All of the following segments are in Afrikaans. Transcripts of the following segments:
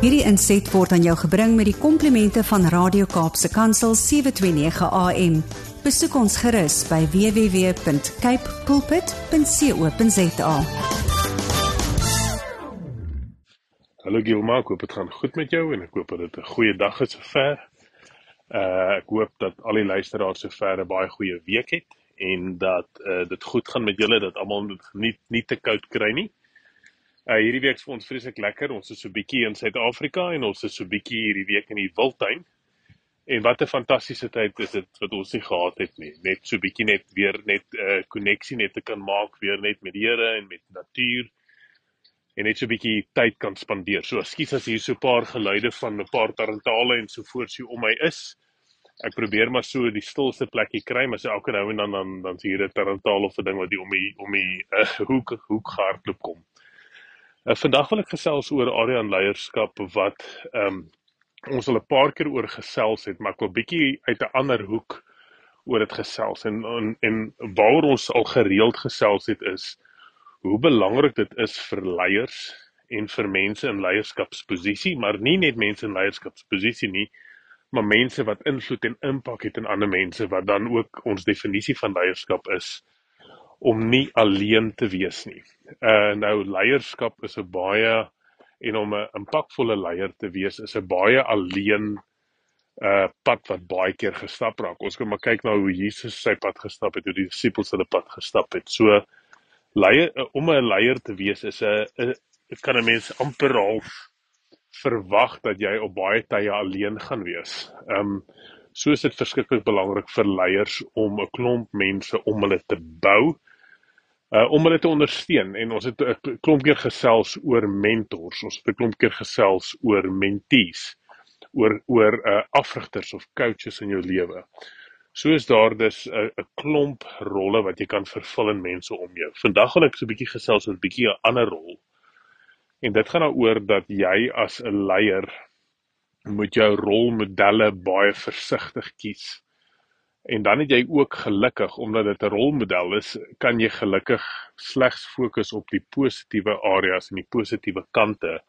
Hierdie inset word aan jou gebring met die komplimente van Radio Kaapse Kansel 729 AM. Besoek ons gerus by www.cape pulpit.co.za. Hallo Gilma, ek hoop dit gaan goed met jou en ek hoop dit 'n goeie dag is sover. Uh ek hoop dat al die luisteraars sover 'n baie goeie week het en dat uh dit goed gaan met julle, dat almal nie nie te koud kry nie. Uh hierdie week is vir ons vreeslik lekker. Ons is so bietjie in Suid-Afrika en ons is so bietjie hierdie week in die Wildtuin. En wat 'n fantastiese tyd is dit wat ons nie gehad het nie. Net so bietjie net weer net 'n uh, koneksie net te kan maak weer net met die Here en met natuur en net so bietjie tyd kan spandeer. So ekskuus as hier so 'n paar geluide van 'n paar tarantale en so voort so om my is. Ek probeer maar so die stilste plekkie kry, maar so elke nou en dan dan dan sien jy 'n tarantaal of 'n ding wat die om die om die uh, hoek hoek gehardloop kom. Uh, vandag wil ek gesels oor area en leierskap wat ehm um, ons al 'n paar keer oor gesels het, maar ek wil bietjie uit 'n ander hoek oor dit gesels. En en, en waar ons al gereeld gesels het is hoe belangrik dit is vir leiers en vir mense in leierskapsposisie, maar nie net mense in leierskapsposisie nie, maar mense wat invloed en impak het in ander mense wat dan ook ons definisie van leierskap is om nie alleen te wees nie. Uh nou leierskap is 'n baie en om 'n impakvolle leier te wees is 'n baie alleen uh pad wat baie keer gestap raak. Ons kan maar kyk na hoe Jesus sy pad gestap het, hoe die disippels hulle pad gestap het. So leier om 'n leier te wees is 'n dit kan 'n mens amper half verwag dat jy op baie tye alleen gaan wees. Um so is dit verskriklik belangrik vir leiers om 'n klomp mense om hulle te bou uh om hulle te ondersteun en ons het 'n klomp keer gesels oor mentors, ons het 'n klomp keer gesels oor mentees, oor oor uh afrigters of coaches in jou lewe. So is daar dus 'n uh, klomp rolle wat jy kan vervul in mense om jou. Vandag wil ek so 'n bietjie gesels oor 'n bietjie 'n ander rol. En dit gaan daaroor dat jy as 'n leier moet jou rolmodelle baie versigtig kies En dan het jy ook gelukkig omdat dit 'n rolmodel is, kan jy gelukkig slegs fokus op die positiewe areas en die positiewe kante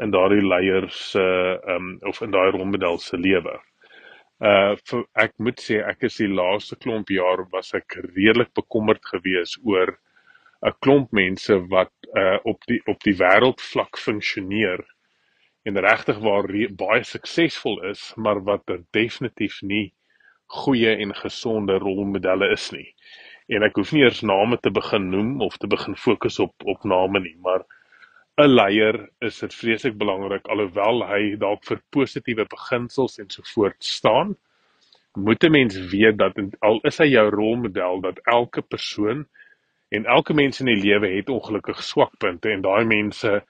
in daardie leiers se uh, um of in daai rolmodel se lewe. Uh vir, ek moet sê ek is die laaste klomp jaar was ek redelik bekommerd geweest oor 'n klomp mense wat uh op die op die wêreldvlak funksioneer en regtig waar baie suksesvol is, maar wat definitief nie goeie en gesonde rolmodelle is nie. En ek hoef nie eers name te begin noem of te begin fokus op op name nie, maar 'n leier is dit vreeslik belangrik alhoewel hy dalk vir positiewe beginsels en so voort staan, moet 'n mens weet dat al is hy jou rolmodel dat elke persoon en elke mens in die lewe het ongelukkig swakpunte en daai mense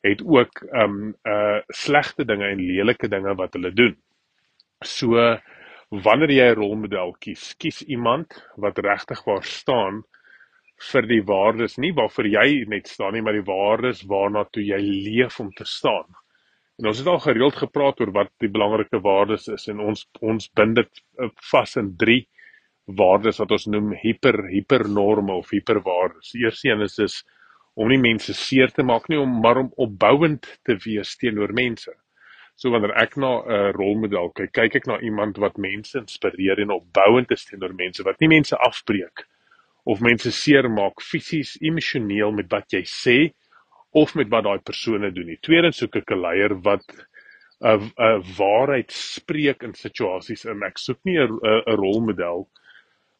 het ook um uh slegte dinge en lelike dinge wat hulle doen. So wanneer jy 'n rolmodel kies, kies iemand wat regtig waar staan vir die waardes nie waarvoor jy net staan nie, maar die waardes waarna toe jy leef om te staan. En ons het al gereeld gepraat oor wat die belangrike waardes is en ons ons bind dit eh, vas in 3 waardes wat ons noem hiper hipernorme of hiperwaardes. Eerste een is is om nie mense seer te maak nie, om maar om opbouend te wees teenoor mense. So wanneer ek na 'n uh, rolmodel kyk, kyk ek na iemand wat mense inspireer en opbouend is teenoor mense wat nie mense afbreek of mense seermaak fisies, emosioneel met wat jy sê of met wat daai persone doen nie. Tweedens soek ek 'n leier wat 'n 'n waarheid spreek in situasies en ek soek nie 'n 'n rolmodel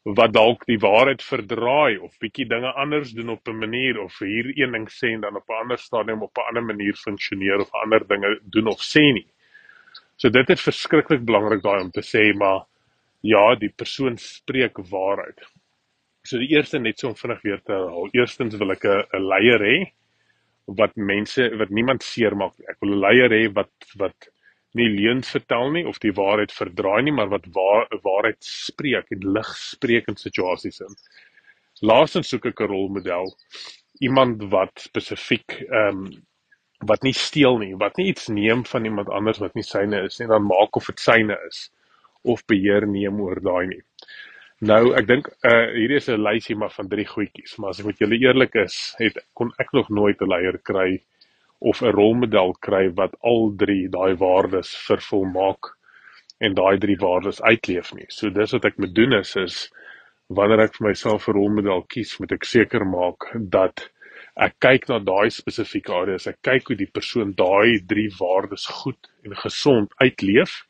wat dalk die waarheid verdraai of bietjie dinge anders doen op 'n manier of hier een ding sê en dan op 'n ander stadium op 'n ander manier funksioneer of ander dinge doen of sê nie. So dit is verskriklik belangrik daai om te sê maar ja, die persoon spreek waarheid. So die eerste net so om vinnig weer te haal. Eerstens wil ek 'n leier hê wat mense wat niemand seermaak nie. Ek wil 'n leier hê wat wat nie leuns vertel nie of die waarheid verdraai nie, maar wat waar waarheid spreek en lig spreek in situasies in. Laastens soek ek 'n rolmodel, iemand wat spesifiek ehm um, wat nie steel nie, wat nie iets neem van iemand anders wat nie syne is nie, dan maak of dit syne is of beheer neem oor daai nie. Nou, ek dink uh hierdie is 'n lysie maar van drie goedjies, maar as ek met julle eerlik is, het kon ek nog nooit 'n leier kry of 'n rolmodel kry wat al drie daai waardes vervolmaak en daai drie waardes uitleef nie. So dis wat ek moet doen is is wanneer ek vir myself 'n rolmodel kies, moet ek seker maak dat ek kyk na daai spesifieke areas. Ek kyk hoe die persoon daai drie waardes goed en gesond uitleef.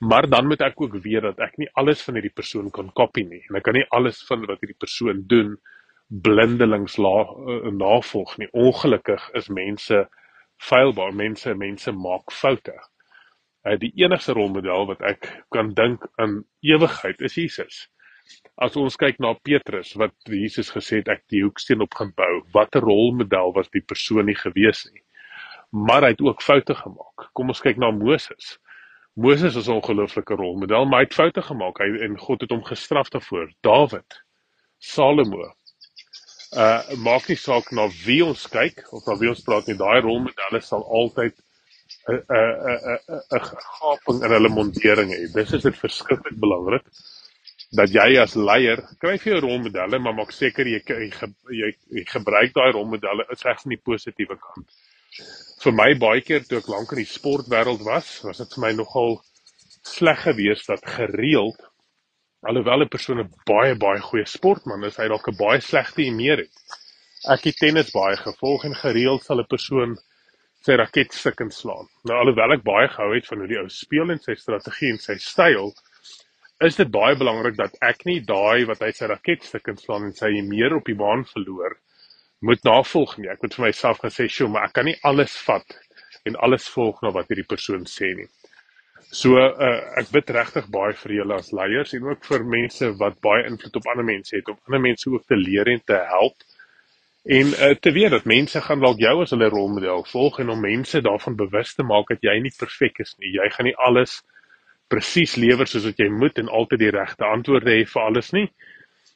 Maar dan moet ek ook weet dat ek nie alles van hierdie persoon kan kopie nie. En ek kan nie alles van wat hierdie persoon doen blindelings la, uh, navolg nie. Ongelukkig is mense feilbaar. Mense mense maak foute uh, die enigste rolmodel wat ek kan dink in ewigheid is Jesus. As ons kyk na Petrus wat Jesus gesê het ek die hoeksteen op gaan bou, watter rolmodel was die persoon nie gewees nie. Maar hy het ook foute gemaak. Kom ons kyk na Moses. Moses is 'n ongelooflike rolmodel, maar hy het foute gemaak. Hy en God het hom gestraf daarvoor. Dawid, Salomo. Uh maak nie saak na wie ons kyk of na wie ons praat nie, daai rolmodelle sal altyd 'n 'n 'n 'n gaping in hulle montering het. Dis is dit verskriklik belangrik dat jy as leier kry vir jou rolmodelle, maar maak seker jy jy, jy gebruik daai rolmodelle slegs in die positiewe kant. Vir my baie keer toe ek lank in die sportwêreld was, was dit vir my nogal sleg geweest dat gereeld alhoewel 'n persoon 'n baie baie goeie sportman is, hy dalk 'n baie slegte imeer het. Ek het tennis baie gevolg en gereeld sal 'n persoon sy raket stuk en slaan. Nou alhoewel ek baie gehou het van hoe die ou speel en sy strategie en sy styl, is dit baie belangrik dat ek nie daai wat hy sy raket stuk en slaan en sy meer op die baan verloor moet navolg nie. Ek moet vir myself gesê, "Sjoe, maar ek kan nie alles vat en alles volg na wat hierdie persoon sê nie." So uh, ek bid regtig baie vir julle as leiers en ook vir mense wat baie invloed op ander mense het om ander mense ook te leer en te help En uh, te weet dat mense gaan dalk jou as hulle rolmodel volg en om mense daarvan bewus te maak dat jy nie perfek is nie. Jy gaan nie alles presies lewer soos wat jy moet en altyd die regte antwoorde hê vir alles nie.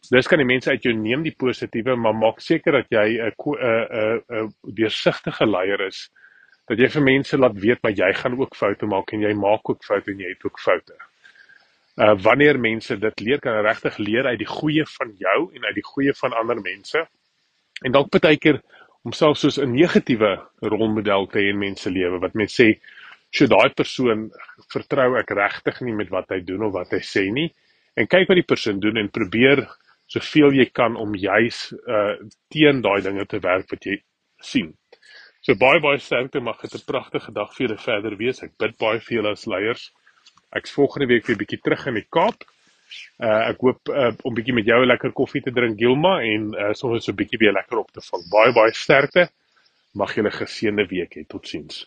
Dis kan die mense uit jou neem die positiewe, maar maak seker dat jy 'n 'n 'n deursigtige leier is. Dat jy vir mense laat weet maar jy gaan ook foute maak en jy maak ook foute en jy het ook foute. Uh wanneer mense dit leer kan regtig leer uit die goeie van jou en uit die goeie van ander mense en dalk baie keer homself soos 'n negatiewe rolmodel te hê in mense lewe wat mense sê so daai persoon vertrou ek regtig nie met wat hy doen of wat hy sê nie en kyk wat die persoon doen en probeer soveel jy kan om juis uh teen daai dinge te werk wat jy sien. So baie baie sterkte mag dit 'n pragtige dag vir julle verder wees. Ek bid baie vir julle as leiers. Ek's volgende week weer bietjie terug in die Kaap. Uh ek hoop uh, om bietjie met jou 'n lekker koffie te drink Gilma en uh soms so bietjie weer lekker op te vang. Baie baie sterkte. Mag 'n geseënde week hê. Totsiens.